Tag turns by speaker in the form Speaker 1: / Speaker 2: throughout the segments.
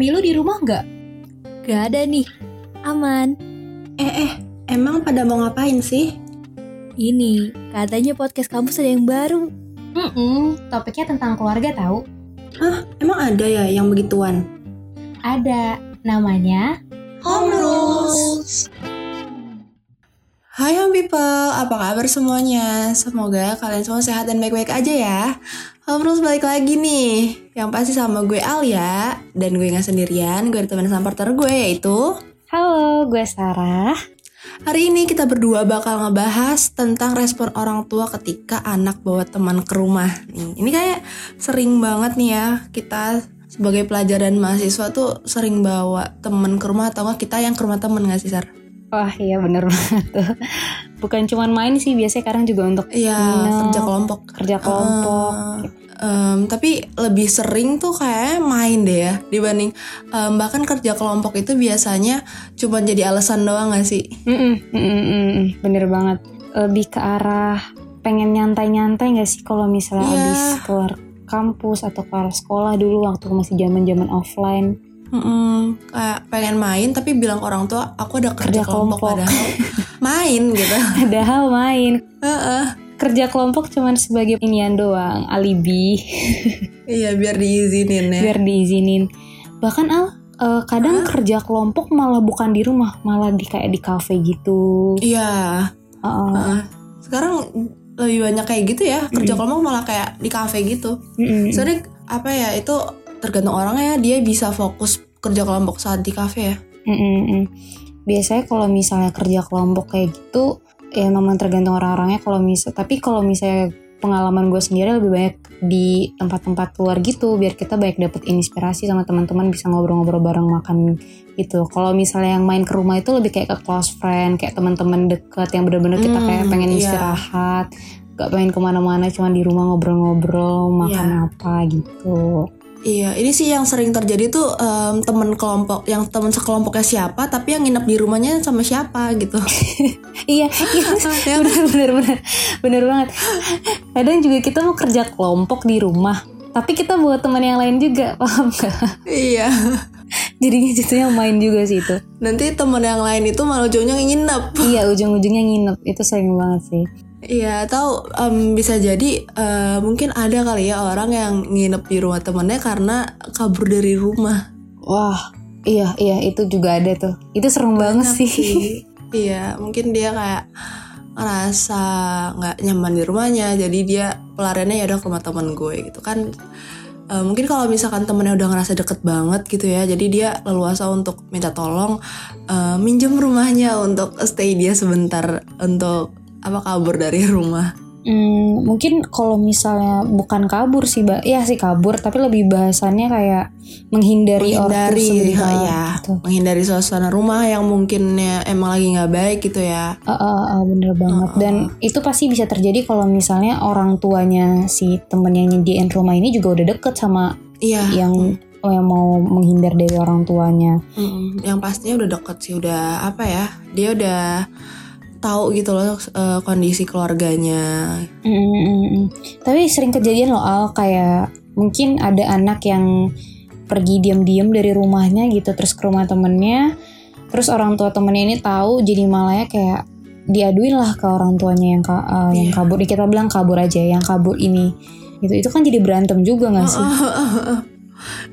Speaker 1: Mami lu di rumah nggak?
Speaker 2: Gak ada nih. Aman.
Speaker 3: Eh eh, emang pada mau ngapain sih?
Speaker 2: Ini, katanya podcast kampus ada yang baru.
Speaker 1: Hmm, topiknya tentang keluarga tahu.
Speaker 3: Hah, emang ada ya yang begituan?
Speaker 1: Ada, namanya
Speaker 3: Home Rules. Hai home people, apa kabar semuanya? Semoga kalian semua sehat dan baik-baik aja ya. Home Rules balik lagi nih. Yang pasti sama gue Alia, dan gue gak sendirian, gue ditemenin sama partner gue yaitu...
Speaker 1: Halo, gue Sarah.
Speaker 3: Hari ini kita berdua bakal ngebahas tentang respon orang tua ketika anak bawa teman ke rumah. Nih, ini kayak sering banget nih ya kita sebagai pelajar dan mahasiswa tuh sering bawa temen ke rumah atau enggak kita yang ke rumah temen gak sih Sar?
Speaker 1: Wah iya bener banget tuh. Bukan cuman main sih, biasanya kadang juga untuk
Speaker 3: Iya
Speaker 1: nginep,
Speaker 3: kerja kelompok.
Speaker 1: kerja kelompok.
Speaker 3: Eh, em, tapi lebih sering tuh kayak main deh ya dibanding em, bahkan kerja kelompok itu biasanya cuma jadi alasan doang gak sih?
Speaker 1: Mm-mm, mm-mm, mm-mm, bener banget. Lebih ke arah pengen nyantai-nyantai gak sih kalau misalnya
Speaker 3: Iya.
Speaker 1: abis keluar kampus atau keluar sekolah dulu waktu masih zaman-zaman offline.
Speaker 3: Mm-mm, kayak pengen main tapi bilang orang tua aku ada kerja,
Speaker 1: Kerja
Speaker 3: kelompok,
Speaker 1: kelompok.
Speaker 3: padahal main gitu.
Speaker 1: Padahal main.
Speaker 3: Heeh.
Speaker 1: Kerja kelompok cuman sebagai inian doang, alibi.
Speaker 3: Iya biar diizinin ya.
Speaker 1: biar diizinin bahkan al eh, kadang kerja kelompok malah bukan di rumah malah di kayak di kafe gitu
Speaker 3: Iya.
Speaker 1: Heeh.
Speaker 3: heeh. Sekarang lebih banyak kayak gitu ya kerja kelompok malah kayak di kafe gitu.
Speaker 1: Mm-mm.
Speaker 3: Soalnya apa ya itu tergantung orangnya dia bisa fokus kerja kelompok saat di kafe ya.
Speaker 1: Mm-mm. biasanya kalau misalnya kerja kelompok kayak gitu ya memang tergantung orang-orangnya kalau misal tapi kalau misalnya pengalaman gue sendiri lebih banyak di tempat-tempat luar gitu biar kita baik dapet inspirasi sama teman-teman bisa ngobrol-ngobrol bareng makan gitu kalau misalnya yang main ke rumah itu lebih kayak ke close friend kayak teman-teman deket yang bener-bener kita
Speaker 3: Hmm,
Speaker 1: kayak pengen
Speaker 3: iya.
Speaker 1: istirahat gak pengen ke mana-mana cuma di rumah ngobrol-ngobrol makan
Speaker 3: Iya.
Speaker 1: apa gitu
Speaker 3: Iya, ini sih yang sering terjadi tuh em, temen kelompok, yang temen sekelompoknya siapa, tapi yang nginep di rumahnya sama siapa gitu.
Speaker 1: iya iya.
Speaker 3: Ya,
Speaker 1: bener bener bener bener banget. Kadang juga kita mau kerja kelompok di rumah tapi kita buat teman yang lain juga paham gak
Speaker 3: iya.
Speaker 1: jadinya jatuhnya main juga sih itu.
Speaker 3: Nanti temen yang lain itu malah ujungnya nginep.
Speaker 1: iya ujung-ujungnya nginep. Itu sering banget sih
Speaker 3: Iya, atau em, bisa jadi eh, mungkin ada kali ya orang yang nginep di rumah temennya karena kabur dari rumah.
Speaker 1: wah iya iya itu juga ada tuh itu serem banget
Speaker 3: Banyak
Speaker 1: sih
Speaker 3: iya, mungkin dia kayak ngerasa nggak nyaman di rumahnya, jadi dia pelariannya ya udah ke rumah temen gue gitu kan. Eh, mungkin kalau misalkan temennya udah ngerasa deket banget gitu ya, jadi dia leluasa untuk minta tolong eh, minjem rumahnya untuk stay dia sebentar untuk apa kabur dari rumah.
Speaker 1: Hmm, mungkin kalau misalnya bukan kabur sih, Mbak. Ya sih kabur, tapi lebih bahasannya kayak menghindari, orang
Speaker 3: menghindari ha, ya
Speaker 1: gitu.
Speaker 3: menghindari suasana rumah yang mungkinnya emang lagi nggak baik gitu ya.
Speaker 1: Ah, ah, ah, bener banget. Dan itu pasti bisa terjadi kalau misalnya orang tuanya si temen yang nyediain rumah ini juga udah deket sama
Speaker 3: iya.
Speaker 1: yang oh, yang mau menghindar dari orang tuanya.
Speaker 3: Mm, yang pastinya udah deket sih udah apa ya dia udah tahu gitu loh eh, kondisi keluarganya
Speaker 1: Mm, mm, mm, mm. tapi sering kejadian loh Al kayak mungkin ada anak yang pergi diam-diam dari rumahnya gitu terus ke rumah temennya terus orang tua temennya ini tahu jadi malahnya kayak diaduin lah ke orang tuanya yang ka- uh, yang
Speaker 3: Iya.
Speaker 1: kabur kita bilang kabur aja yang kabur ini gitu itu kan jadi berantem juga nggak sih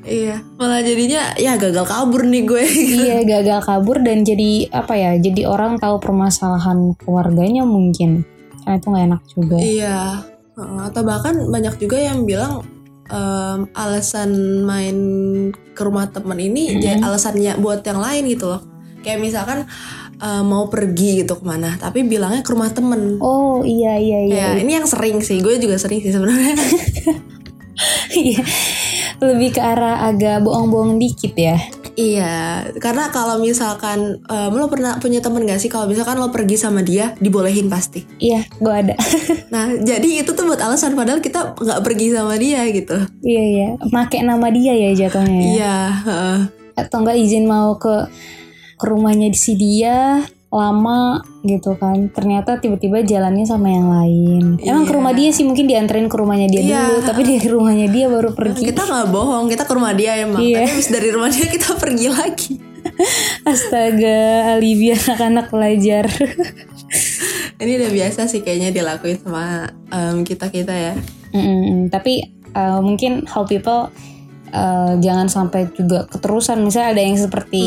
Speaker 3: iya malah jadinya ya gagal kabur nih gue.
Speaker 1: Iya gagal kabur dan jadi apa ya jadi orang tahu permasalahan keluarganya mungkin. Karena itu nggak enak juga.
Speaker 3: Iya atau bahkan banyak juga yang bilang em, alasan main ke rumah temen ini
Speaker 1: Mm-mm.
Speaker 3: jadi alasannya buat yang lain gitu loh. Kayak misalkan eh, mau pergi gitu ke mana tapi bilangnya ke rumah temen.
Speaker 1: Oh iya iya iya
Speaker 3: ya ini yang sering sih gue juga sering sih sebenarnya.
Speaker 1: Iya. Lebih ke arah agak bohong-bohong dikit ya?
Speaker 3: Iya karena kalau misalkan em, lo pernah punya temen gak sih? Kalau misalkan lo pergi sama dia dibolehin pasti.
Speaker 1: Iya gue ada.
Speaker 3: Nah jadi itu tuh buat alasan padahal kita nggak pergi sama dia gitu.
Speaker 1: Iya iya. Make nama dia ya jatuhnya ya?
Speaker 3: Iya heeh.
Speaker 1: atau enggak izin mau ke ke rumahnya si dia lama gitu kan. Ternyata tiba-tiba jalannya sama yang lain. Emang ke
Speaker 3: Iya.
Speaker 1: rumah dia sih mungkin dianterin ke rumahnya dia
Speaker 3: Iya.
Speaker 1: dulu tapi dari rumahnya dia baru pergi.
Speaker 3: kita nggak bohong kita ke rumah dia emang.
Speaker 1: Iya.
Speaker 3: tapi habis dari rumah dia kita pergi lagi.
Speaker 1: Astaga alibi anak-anak pelajar.
Speaker 3: Ini udah biasa sih kayaknya dilakuin sama kita kita ya.
Speaker 1: Mm-mm, tapi uh, mungkin how people uh, jangan sampai juga keterusan. Misalnya ada yang seperti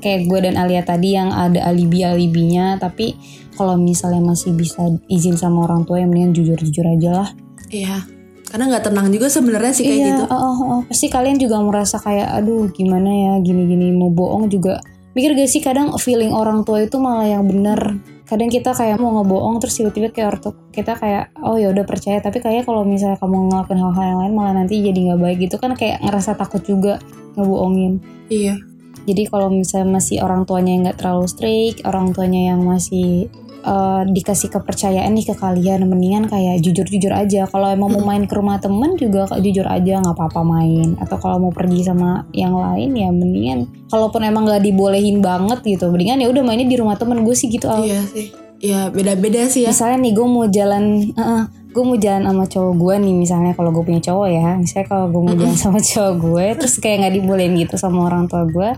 Speaker 1: kayak gue dan Alia tadi yang ada alibi alibinya tapi kalau misalnya masih bisa izin sama orang tua yang mendingan jujur jujur aja lah.
Speaker 3: Iya. Karena nggak tenang juga sebenarnya sih kayak
Speaker 1: iya
Speaker 3: gitu.
Speaker 1: oh, oh, oh. pasti kalian juga merasa kayak aduh gimana ya gini gini mau bohong juga. Mikir gak sih kadang feeling orang tua itu malah yang bener kadang kita kayak mau ngebohong terus tiba-tiba kayak ortu kita kayak oh ya udah percaya. Tapi kayak kalau misalnya kamu ngelakuin hal-hal yang lain malah nanti jadi nggak baik gitu kan kayak ngerasa takut juga ngebohongin.
Speaker 3: Iya.
Speaker 1: Jadi kalau misalnya masih orang tuanya yang nggak terlalu strict orang tuanya yang masih eh, dikasih kepercayaan nih ke kalian mendingan kayak jujur-jujur aja. Kalau emang mau main ke rumah temen juga jujur aja nggak apa-apa main. Atau kalau mau pergi sama yang lain ya mendingan kalaupun emang nggak dibolehin banget gitu mendingan ya udah mainnya di rumah temen gue sih gitu Al.
Speaker 3: iya sih. Iya beda-beda sih ya.
Speaker 1: Misalnya nih gue mau jalan gue mau jalan sama cowok gue nih misalnya kalau gue punya cowok ya. Misalnya kalau gue mau jalan sama cowok gue terus kayak nggak dibolehin gitu sama orang tua gue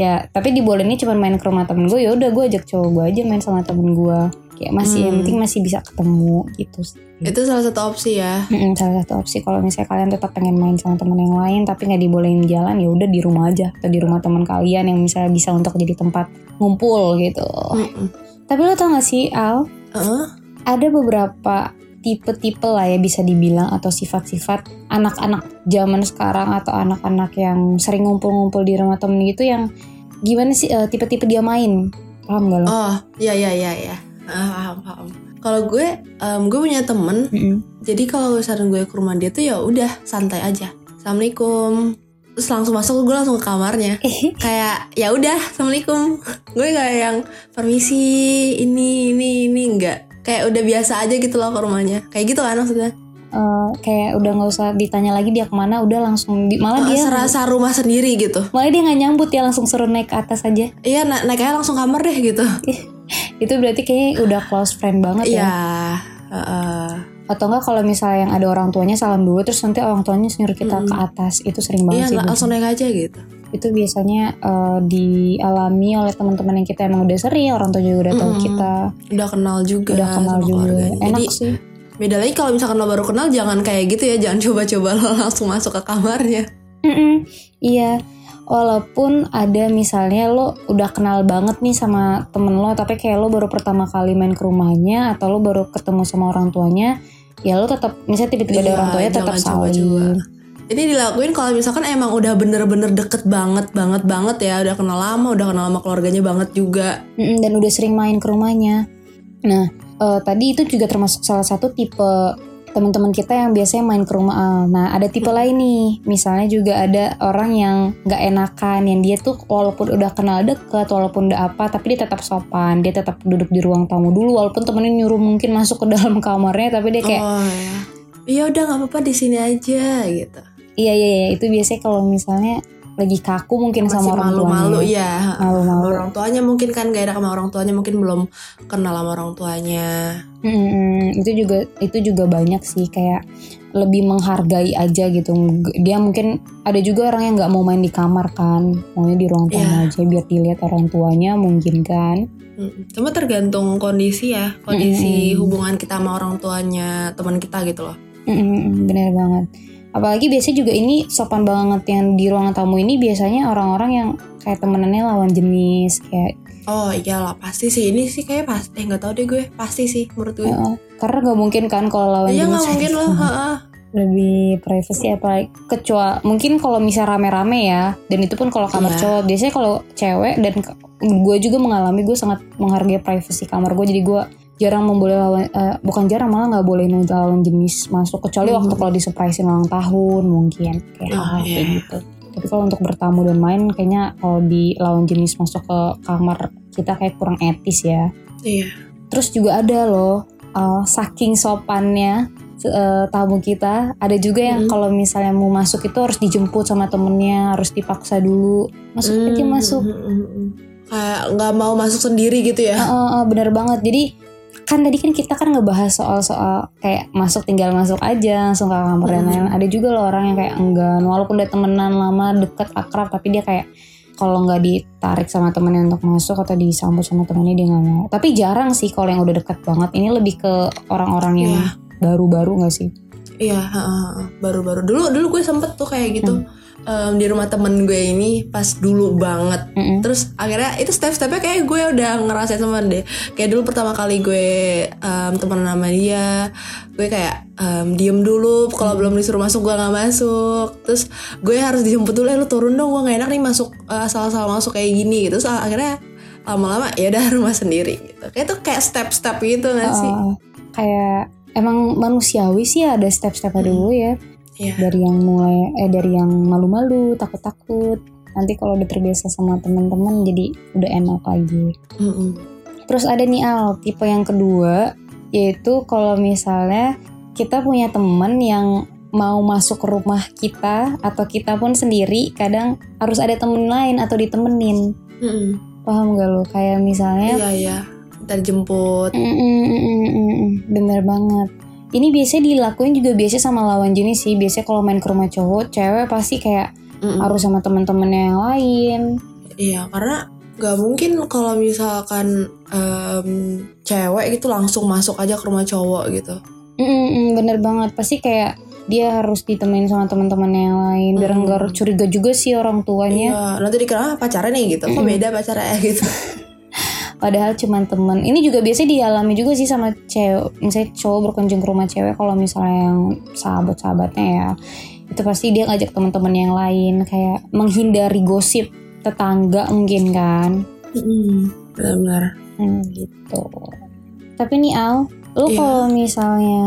Speaker 1: ya tapi dibolehinnya cuma main ke rumah temen gue ya udah gue ajak cowok gue aja main sama temen gue kayak masih yang penting masih bisa ketemu gitu
Speaker 3: itu salah satu opsi ya?
Speaker 1: Mm-mm, salah satu opsi. Kalau misalnya kalian tetap pengen main sama temen yang lain tapi nggak dibolehin jalan ya udah di rumah aja atau di rumah teman kalian yang misalnya bisa untuk jadi tempat ngumpul gitu.
Speaker 3: Mm-mm.
Speaker 1: tapi lo tau gak sih Al?
Speaker 3: Heeh.
Speaker 1: ada beberapa tipe-tipe lah ya bisa dibilang atau sifat-sifat anak-anak zaman sekarang atau anak-anak yang sering ngumpul-ngumpul di rumah temen gitu yang gimana sih eh, tipe-tipe dia main? Paham gak lo?
Speaker 3: oh iya iya iya iya. Ah, paham paham. Kalau gue em, gue punya temen.
Speaker 1: Mm-mm.
Speaker 3: jadi kalau misalnya gue ke rumah dia tuh ya udah santai aja. Assalamualaikum. Terus langsung masuk gue langsung ke kamarnya. Kayak ya udah assalamualaikum. Gue kayak yang permisi ini ini ini. Enggak kayak udah biasa aja gitu loh ke rumahnya. Kayak gitu kan maksudnya?
Speaker 1: Eh, kayak udah nggak usah ditanya lagi dia ke mana udah langsung di, malah dia
Speaker 3: serasa rumah sendiri gitu.
Speaker 1: Malah dia nggak nyambut ya langsung suruh naik ke atas aja.
Speaker 3: Iya na naik aja langsung kamar deh gitu.
Speaker 1: Itu berarti kayaknya udah close friend banget ya?
Speaker 3: Iya heeh.
Speaker 1: atau enggak kalau misalnya yang ada orang tuanya salam dulu terus nanti orang tuanya nyuruh kita ke atas itu sering
Speaker 3: iya
Speaker 1: banget sih
Speaker 3: nggak
Speaker 1: Bu.
Speaker 3: langsung naik aja gitu
Speaker 1: itu biasanya eh, dialami oleh teman-teman yang kita emang udah sering orang tua juga udah tahu
Speaker 3: Mm-mm.
Speaker 1: kita.
Speaker 3: Udah kenal juga
Speaker 1: udah kenal
Speaker 3: sama
Speaker 1: juga.
Speaker 3: keluarganya.
Speaker 1: enak
Speaker 3: jadi
Speaker 1: sih.
Speaker 3: beda lagi kalau misalkan lo baru kenal jangan kayak gitu ya. Jangan coba-coba lo langsung masuk ke kamarnya.
Speaker 1: Mm-mm, iya. Walaupun ada misalnya lo udah kenal banget nih sama temen lo tapi kayak lo baru pertama kali main ke rumahnya atau lo baru ketemu sama orang tuanya ya lo tetap misalnya tiba-tiba ada
Speaker 3: Iya,
Speaker 1: orang tuanya tetap saling.
Speaker 3: coba-coba. Ini dilakuin kalau misalkan emang udah bener-bener deket banget banget banget ya udah kenal lama udah kenal sama keluarganya banget juga
Speaker 1: dan udah sering main ke rumahnya. Nah, eh, tadi itu juga termasuk salah satu tipe teman-teman kita yang biasanya main ke rumah Al. Nah, ada tipe lain nih. Misalnya juga ada orang yang nggak enakan, yang dia tuh walaupun udah kenal deket, walaupun udah apa, tapi dia tetap sopan, dia tetap duduk di ruang tamu dulu, walaupun temennya nyuruh mungkin masuk ke dalam kamarnya, tapi dia kayak
Speaker 3: oh ya iya udah nggak apa-apa di sini aja gitu
Speaker 1: iya iya iya. Itu biasanya kalau misalnya lagi kaku mungkin
Speaker 3: masih
Speaker 1: sama orang
Speaker 3: malu-malu
Speaker 1: tuanya.
Speaker 3: ya
Speaker 1: Malu-malu.
Speaker 3: Sama orang tuanya mungkin kan gak enak sama orang tuanya mungkin belum kenal sama orang tuanya.
Speaker 1: Mm-mm, itu juga itu juga banyak sih kayak lebih menghargai aja gitu. Dia mungkin ada juga orang yang nggak mau main di kamar kan. Maunya di ruang tamu
Speaker 3: Iya.
Speaker 1: aja biar dilihat orang tuanya mungkin kan.
Speaker 3: Mm, cuma tergantung kondisi ya. Kondisi
Speaker 1: Mm-mm.
Speaker 3: hubungan kita sama orang tuanya teman kita gitu loh.
Speaker 1: Mm-mm, bener banget apalagi biasanya juga ini sopan banget yang di ruang tamu ini biasanya orang-orang yang kayak temenannya lawan jenis kayak
Speaker 3: oh iyalah pasti sih ini sih kayak pasti eh nggak tahu deh gue pasti sih menurut gue
Speaker 1: eh, karena nggak mungkin kan kalau lawan
Speaker 3: Iya
Speaker 1: jenis
Speaker 3: nggak mungkin loh heeh.
Speaker 1: lebih privacy apa kecuali mungkin kalau misal rame-rame ya dan itu pun kalau kamar
Speaker 3: Iya.
Speaker 1: cowok biasanya kalau cewek dan gue juga mengalami gue sangat menghargai privacy kamar gue jadi gue jarang memboleh lawan eh, bukan jarang malah nggak boleh lawan jenis masuk kecuali waktu kalau disurprisein ulang tahun mungkin kayak
Speaker 3: Oh,
Speaker 1: hal-hal kayak
Speaker 3: iya.
Speaker 1: gitu tapi kalau untuk bertamu dan main kayaknya kalau di lawan jenis masuk ke kamar kita kayak kurang etis ya
Speaker 3: iya
Speaker 1: Terus juga ada loh uh, saking sopannya uh, tamu kita, ada juga yang
Speaker 3: Mm-mm.
Speaker 1: kalau misalnya mau masuk itu harus dijemput sama temennya, harus dipaksa dulu. Masuk aja
Speaker 3: Hmm,
Speaker 1: masuk.
Speaker 3: hmm, hmm, hmm. kayak nggak mau masuk sendiri gitu ya
Speaker 1: Uh, uh, uh, bener banget. Jadi kan tadi kan kita kan ngebahas soal-soal kayak masuk tinggal masuk aja langsung ke kamar dan lain-lain. Ada juga loh orang yang kayak enggan walaupun udah temenan lama deket akrab tapi dia kayak kalau nggak ditarik sama temennya untuk masuk atau disambut sama temennya dia nggak mau. Tapi jarang sih kalau yang udah deket banget. Ini lebih ke orang-orang yang
Speaker 3: Iya.
Speaker 1: baru-baru nggak sih?
Speaker 3: Iya, heeh, baru-baru dulu dulu gue sempet tuh kayak gitu
Speaker 1: Hmm.
Speaker 3: em, di rumah temen gue ini pas dulu banget.
Speaker 1: Mm-mm.
Speaker 3: Terus akhirnya itu step-stepnya kayak gue udah ngerasain sama deh. Kayak dulu pertama kali gue em, temenan sama dia, gue kayak em, diem dulu. Kalau belum disuruh masuk gue nggak masuk. Terus gue harus dijemput dulu, eh lu turun dong, gue gak enak nih masuk eh, asal-asal masuk kayak gini gitu. Terus akhirnya lama-lama ya udah rumah sendiri gitu. Kayak itu kayak step-step gitu gak sih?
Speaker 1: Uh, kayak emang manusiawi sih ada step-stepnya
Speaker 3: Hmm.
Speaker 1: dulu ya.
Speaker 3: Iya.
Speaker 1: dari yang mulai eh dari yang malu-malu takut-takut nanti kalau udah terbiasa sama teman-teman jadi udah enak lagi
Speaker 3: Mm-mm.
Speaker 1: terus ada nih Al tipe yang kedua yaitu kalau misalnya kita punya temen yang mau masuk ke rumah kita atau kita pun sendiri kadang harus ada temen lain atau ditemenin
Speaker 3: Mm-mm.
Speaker 1: paham gak lo kayak misalnya
Speaker 3: Iya iya. Ntar jemput.
Speaker 1: Mm, mm, mm, mm, mm, mm. Bener banget. Ini biasanya dilakuin juga biasanya sama lawan jenis sih. Biasanya kalau main ke rumah cowok, cewek pasti kayak
Speaker 3: Mm-mm.
Speaker 1: harus sama teman-temannya yang lain.
Speaker 3: Iya karena nggak mungkin kalau misalkan em, cewek gitu langsung masuk aja ke rumah cowok gitu.
Speaker 1: Mm, mm, mm, bener banget. Pasti kayak dia harus ditemenin sama teman-temannya yang lain. Biar
Speaker 3: Mm.
Speaker 1: nggak curiga juga sih orang tuanya.
Speaker 3: Iya nanti dikira ah, pacaran nih gitu. Kok beda pacarnya gitu.
Speaker 1: Padahal cuman temen. Ini juga biasanya dialami juga sih sama cewek. Misalnya cowok berkunjung ke rumah cewek kalau misalnya yang sahabat-sahabatnya ya. Itu pasti dia ngajak teman-teman yang lain kayak menghindari gosip tetangga mungkin kan. Hmm, gitu. Tapi nih Al, lu
Speaker 3: Iya.
Speaker 1: kalau misalnya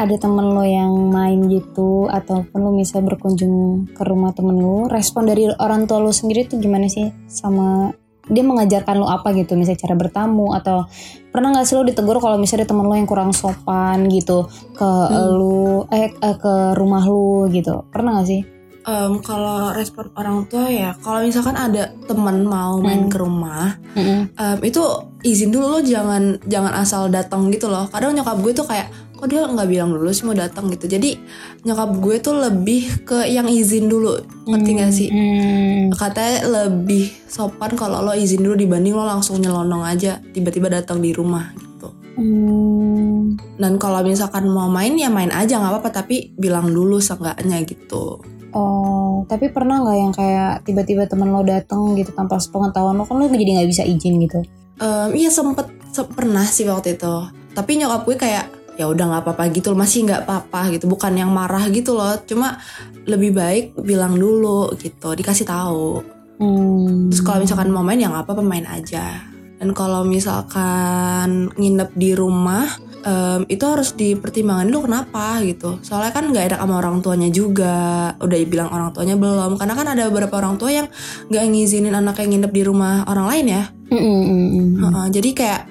Speaker 1: ada temen lo yang main gitu ataupun lu misalnya berkunjung ke rumah temen lu, respon dari orang tua lu sendiri tuh gimana sih sama dia mengajarkan lu apa gitu misalnya cara bertamu atau pernah nggak sih lu ditegur kalau misalnya ada temen lu yang kurang sopan gitu ke
Speaker 3: Hmm.
Speaker 1: lu eh eh, ke rumah lu gitu pernah nggak sih
Speaker 3: Em, kalau respon orang tua ya, kalau misalkan ada teman mau main
Speaker 1: Hmm.
Speaker 3: ke rumah,
Speaker 1: Mm-mm.
Speaker 3: em, itu izin dulu lo jangan jangan asal datang gitu loh. Kadang nyokap gue tuh kayak kok dia nggak bilang dulu sih mau datang gitu. Jadi nyokap gue tuh lebih ke yang izin dulu, ngerti gak sih?
Speaker 1: Hmm.
Speaker 3: Katanya lebih sopan kalau lo izin dulu dibanding lo langsung nyelonong aja tiba-tiba datang di rumah gitu.
Speaker 1: Hmm.
Speaker 3: Dan kalau misalkan mau main ya main aja nggak apa-apa tapi bilang dulu seenggaknya gitu.
Speaker 1: Oh, tapi pernah nggak yang kayak tiba-tiba temen lo dateng gitu tanpa sepengetahuan lo kan lo jadi nggak bisa izin gitu?
Speaker 3: Em, iya sempet se- pernah sih waktu itu. Tapi nyokap gue kayak ya udah nggak apa-apa gitu masih nggak apa-apa gitu bukan yang marah gitu loh cuma lebih baik bilang dulu gitu dikasih tahu.
Speaker 1: Hmm.
Speaker 3: terus kalau misalkan mau main ya nggak apa-apa main aja. Dan kalau misalkan nginep di rumah em, itu harus dipertimbangkan dulu kenapa gitu. Soalnya kan nggak enak sama orang tuanya juga. Udah bilang orang tuanya belum karena kan ada beberapa orang tua yang nggak ngizinin anaknya nginep di rumah orang lain ya.
Speaker 1: Mm, mm, mm.
Speaker 3: Heeh, jadi kayak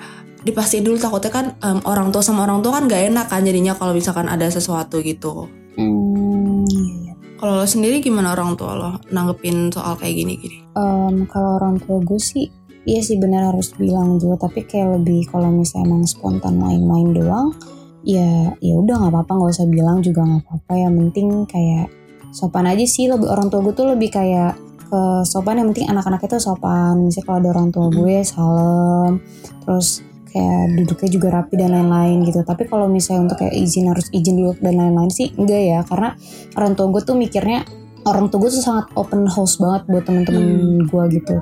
Speaker 3: dipastiin dulu takutnya kan em, orang tua sama orang tua kan gak enak kan jadinya kalau misalkan ada sesuatu gitu.
Speaker 1: Hmm.
Speaker 3: Kalau lo sendiri gimana orang tua lo nanggepin soal kayak gini-gini?
Speaker 1: Em, kalau orang tua gue sih, iya sih benar harus bilang juga. Tapi kayak lebih kalau misalnya emang spontan main-main doang, ya ya udah nggak apa-apa nggak usah bilang juga nggak apa-apa. Yang penting kayak sopan aja sih. Lebih orang tua gue tuh lebih kayak ke sopan. Yang penting anak-anak itu sopan. Misalnya kalau ada orang tua gue salam, terus kayak duduknya juga rapi dan lain-lain gitu. Tapi kalau misalnya untuk kayak izin harus izin dulu dan lain-lain sih enggak ya. Karena orang tua gue tuh mikirnya orang tua gue tuh sangat open house banget buat temen-temen gue gitu.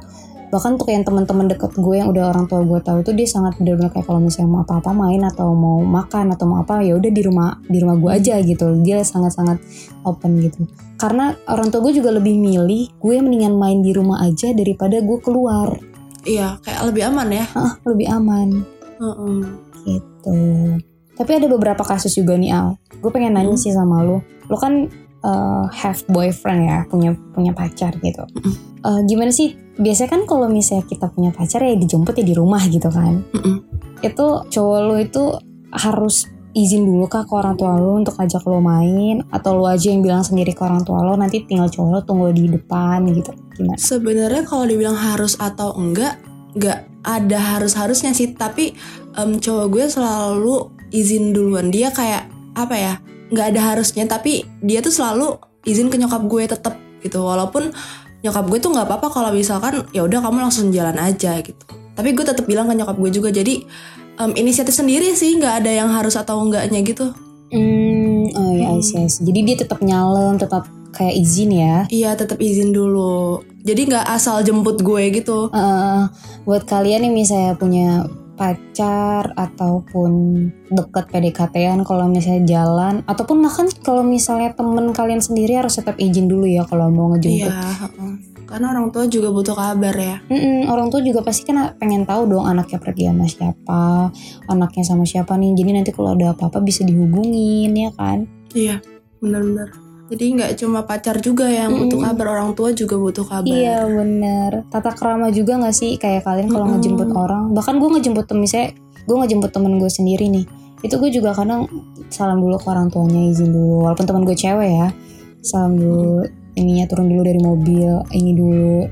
Speaker 1: Bahkan untuk yang teman-teman deket gue yang udah orang tua gue tahu tuh dia sangat benar-benar kayak kalau misalnya mau apa-apa main atau mau makan atau mau apa ya udah di rumah di rumah gue aja gitu. Dia sangat-sangat open gitu. Karena orang tua gue juga lebih milih gue mendingan main di rumah aja daripada gue keluar.
Speaker 3: Iya, kayak lebih aman ya.
Speaker 1: Ah, lebih aman
Speaker 3: Heeh.
Speaker 1: gitu. Tapi ada beberapa kasus juga nih Al. Gue pengen nanya
Speaker 3: Hmm.
Speaker 1: sih sama lu. Lu kan uh, have boyfriend ya, punya punya pacar gitu.
Speaker 3: Mm-mm.
Speaker 1: Uh, gimana sih? Biasanya kan kalau misalnya kita punya pacar ya dijemput ya di rumah gitu kan.
Speaker 3: Mm-mm.
Speaker 1: Itu cowok lu itu harus izin dulu kah ke orang tua lo untuk ajak lo main atau lo aja yang bilang sendiri ke orang tua lo nanti tinggal cowok lo tunggu di depan gitu gimana
Speaker 3: Sebenarnya kalau dibilang harus atau enggak, enggak ada harus-harusnya sih. Tapi em, cowok gue selalu izin duluan. Dia kayak apa ya? Enggak ada harusnya, tapi dia tuh selalu izin ke nyokap gue tetep gitu. Walaupun nyokap gue tuh nggak apa-apa kalau misalkan ya udah kamu langsung jalan aja gitu. Tapi gue tetap bilang ke nyokap gue juga. Jadi em, inisiatif sendiri sih, nggak ada yang harus atau enggaknya gitu.
Speaker 1: hmm oh ya see. jadi dia tetap nyalem tetap kayak izin ya
Speaker 3: Iya, tetap izin dulu. Jadi nggak asal jemput gue gitu.
Speaker 1: Eh, buat kalian yang misalnya punya pacar ataupun deket PDKT-an kalau misalnya jalan ataupun bahkan kalau misalnya temen kalian sendiri harus tetap izin dulu ya kalau mau ngejemput.
Speaker 3: Iya, karena orang tua juga butuh kabar ya.
Speaker 1: Mm-mm, orang tua juga pasti kan pengen tahu dong anaknya pergi sama siapa, anaknya sama siapa nih. Jadi nanti kalau ada apa-apa bisa dihubungin ya kan.
Speaker 3: Iya, benar-benar. Jadi nggak cuma pacar juga yang butuh
Speaker 1: Mm-mm.
Speaker 3: kabar, orang tua juga butuh kabar.
Speaker 1: Iya bener. Tata kerama juga gak sih kayak kalian kalau
Speaker 3: Mm-mm.
Speaker 1: ngejemput orang. Bahkan gue ngejemput temen misalnya gue ngejemput temen gue sendiri nih. Itu gue juga kadang salam dulu ke orang tuanya izin dulu. Walaupun temen gue cewek ya. Salam dulu ininya turun dulu dari mobil ini dulu.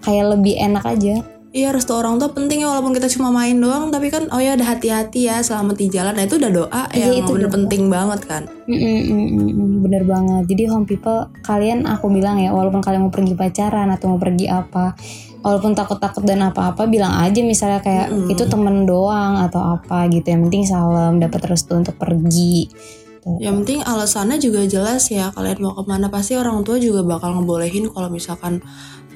Speaker 1: Kayak lebih enak aja.
Speaker 3: Iya, restu orang tua penting ya walaupun kita cuma main doang, tapi kan oh ya udah hati-hati ya selamat di jalan. Nah itu udah doa
Speaker 1: Iya,
Speaker 3: yang
Speaker 1: itu
Speaker 3: bener
Speaker 1: doa.
Speaker 3: penting banget kan.
Speaker 1: Mm-mm, mm-mm, mm, bener banget. Jadi home people kalian aku bilang ya walaupun kalian mau pergi pacaran atau mau pergi apa, walaupun takut-takut dan apa-apa bilang aja misalnya kayak
Speaker 3: Mm-mm.
Speaker 1: itu temen doang atau apa gitu. Yang penting salam dapat restu untuk pergi. Tuh.
Speaker 3: Yang penting alasannya juga jelas ya. Kalian mau ke mana pasti orang tua juga bakal ngebolehin kalau misalkan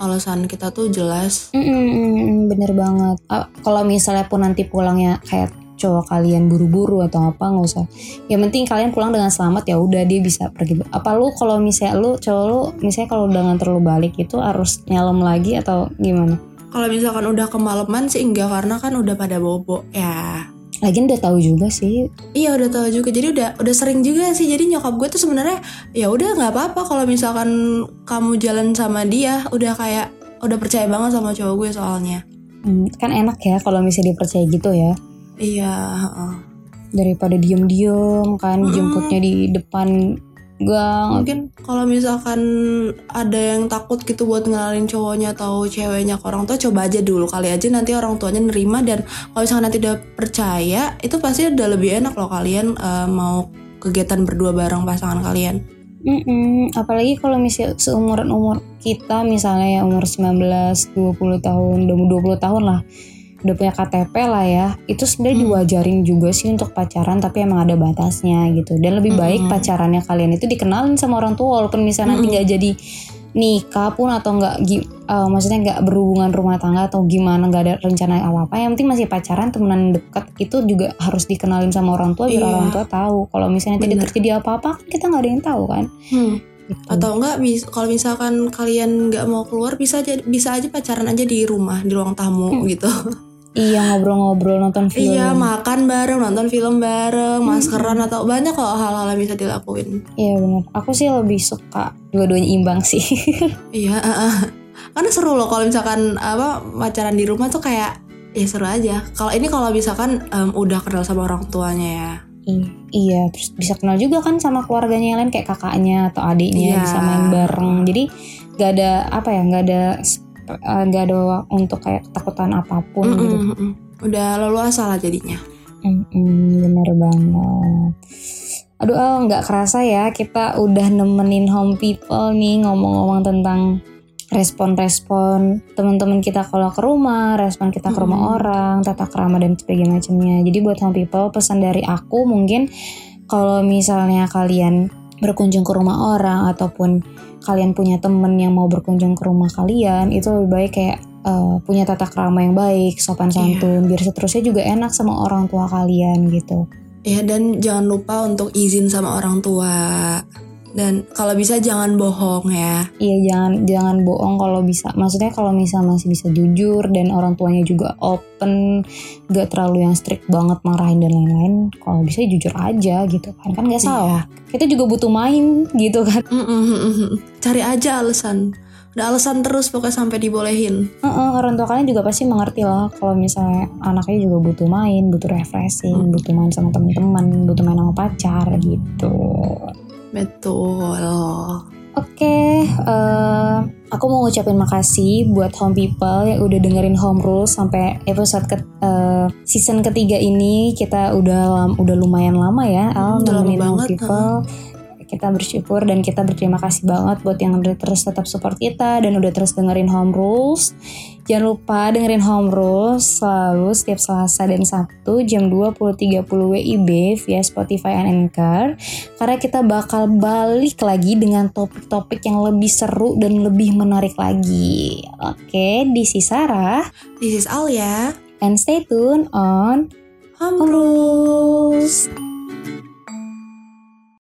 Speaker 3: alasan kita tuh jelas.
Speaker 1: Mm-mm, mm-mm, bener banget. Ah, kalau misalnya pun nanti pulangnya kayak cowok kalian buru-buru atau apa nggak usah. Yang penting kalian pulang dengan selamat ya udah dia bisa pergi. Apa lu kalau misalnya lu cowok lu misalnya kalau udah nganter lu balik itu harus nyalem lagi atau gimana?
Speaker 3: Kalau misalkan udah kemalaman sih enggak karena kan udah pada bobo ya.
Speaker 1: Lagian udah tahu juga sih.
Speaker 3: Iya udah tahu juga jadi udah udah sering juga sih jadi nyokap gue tuh sebenarnya ya udah nggak apa-apa kalau misalkan kamu jalan sama dia udah kayak udah percaya banget sama cowok gue soalnya
Speaker 1: Hmm, kan enak ya kalau misalnya dipercaya gitu ya.
Speaker 3: iya heeh.
Speaker 1: Daripada diem-diem kan
Speaker 3: Mm-mm.
Speaker 1: jemputnya di depan gang.
Speaker 3: mungkin kalau misalkan ada yang takut gitu buat ngenalin cowoknya atau ceweknya ke orang tua coba aja dulu kali aja nanti orang tuanya nerima dan kalau misalkan nanti udah percaya itu pasti udah lebih enak loh kalian eh, mau kegiatan berdua bareng pasangan kalian.
Speaker 1: Mm-mm, apalagi kalau misalnya seumuran umur kita misalnya ya umur 19, 20 tahun, udah 20 tahun lah udah punya KTP lah ya itu sebenarnya
Speaker 3: Hmm.
Speaker 1: diwajarin juga sih untuk pacaran tapi emang ada batasnya gitu dan lebih baik
Speaker 3: Mm-mm.
Speaker 1: pacarannya kalian itu dikenalin sama orang tua walaupun misalnya nanti
Speaker 3: Mm-mm.
Speaker 1: nggak jadi nikah pun atau nggak eh, maksudnya nggak berhubungan rumah tangga atau gimana nggak ada rencana apa apa yang penting masih pacaran temenan dekat itu juga harus dikenalin sama orang tua biar
Speaker 3: Iya.
Speaker 1: orang tua tahu kalau misalnya tidak terjadi apa-apa kan kita nggak ada yang tahu kan
Speaker 3: Hmm.
Speaker 1: Gitu.
Speaker 3: atau enggak bis- kalau misalkan kalian nggak mau keluar bisa aja bisa aja pacaran aja di rumah di ruang tamu
Speaker 1: Hmm.
Speaker 3: gitu
Speaker 1: iya ngobrol-ngobrol nonton film.
Speaker 3: Iya makan bareng nonton film bareng maskeran atau banyak kok hal-hal yang bisa dilakuin.
Speaker 1: Iya benar aku sih lebih suka dua-duanya imbang sih.
Speaker 3: Iya uh-uh. karena seru loh kalau misalkan apa pacaran di rumah tuh kayak ya seru aja. Kalau ini kalau misalkan em, udah kenal sama orang tuanya ya.
Speaker 1: I- iya terus bisa kenal juga kan sama keluarganya yang lain kayak kakaknya atau adiknya
Speaker 3: Iya.
Speaker 1: bisa main bareng. Jadi gak ada apa ya gak ada eh, gak ada untuk kayak ketakutan apa pun
Speaker 3: Mm-mm,
Speaker 1: gitu
Speaker 3: mm-mm. udah leluasa lah jadinya
Speaker 1: Mm-mm, bener banget aduh Al, nggak kerasa ya kita udah nemenin home people nih ngomong-ngomong tentang respon-respon teman-teman kita kalau ke rumah, respon kita ke rumah
Speaker 3: Mm-mm.
Speaker 1: orang, tata kerama dan sebagainya macamnya. Jadi buat home people pesan dari aku mungkin kalau misalnya kalian berkunjung ke rumah orang ataupun kalian punya temen yang mau berkunjung ke rumah kalian itu lebih baik kayak eh, punya tata kerama yang baik, sopan
Speaker 3: Iya.
Speaker 1: santun, biar seterusnya juga enak sama orang tua kalian gitu.
Speaker 3: ya dan jangan lupa untuk izin sama orang tua dan kalau bisa jangan bohong ya
Speaker 1: Iya jangan jangan bohong kalau bisa. Maksudnya kalau misal masih bisa jujur dan orang tuanya juga open, gak terlalu yang strict banget marahin dan lain-lain. Kalau bisa jujur aja gitu kan kan nggak
Speaker 3: Iya.
Speaker 1: salah. Kita juga butuh main gitu kan.
Speaker 3: Cari aja alasan udah alasan terus pokoknya sampai dibolehin
Speaker 1: Heeh, orang tua kalian juga pasti mengerti lah kalau misalnya anaknya juga butuh main, butuh refreshing,
Speaker 3: Hmm.
Speaker 1: butuh main sama teman-teman, butuh main sama pacar gitu.
Speaker 3: betul
Speaker 1: Oke, eh, aku mau ngucapin makasih buat home people yang udah dengerin home rules sampai episode ke, eh, season ketiga ini kita udah udah lumayan lama ya, Al
Speaker 3: Hmm,
Speaker 1: nemenin home
Speaker 3: banget,
Speaker 1: people. Kita bersyukur dan kita berterima kasih banget buat yang udah terus tetap support kita dan udah terus dengerin home rules. Jangan lupa dengerin home rules selalu setiap Selasa dan Sabtu jam 20.30 WIB via Spotify and Anchor karena kita bakal balik lagi dengan topik-topik yang lebih seru dan lebih menarik lagi. Oke, this is Sarah
Speaker 3: this is Alia
Speaker 1: and stay tune on
Speaker 3: Home
Speaker 1: Home Rules.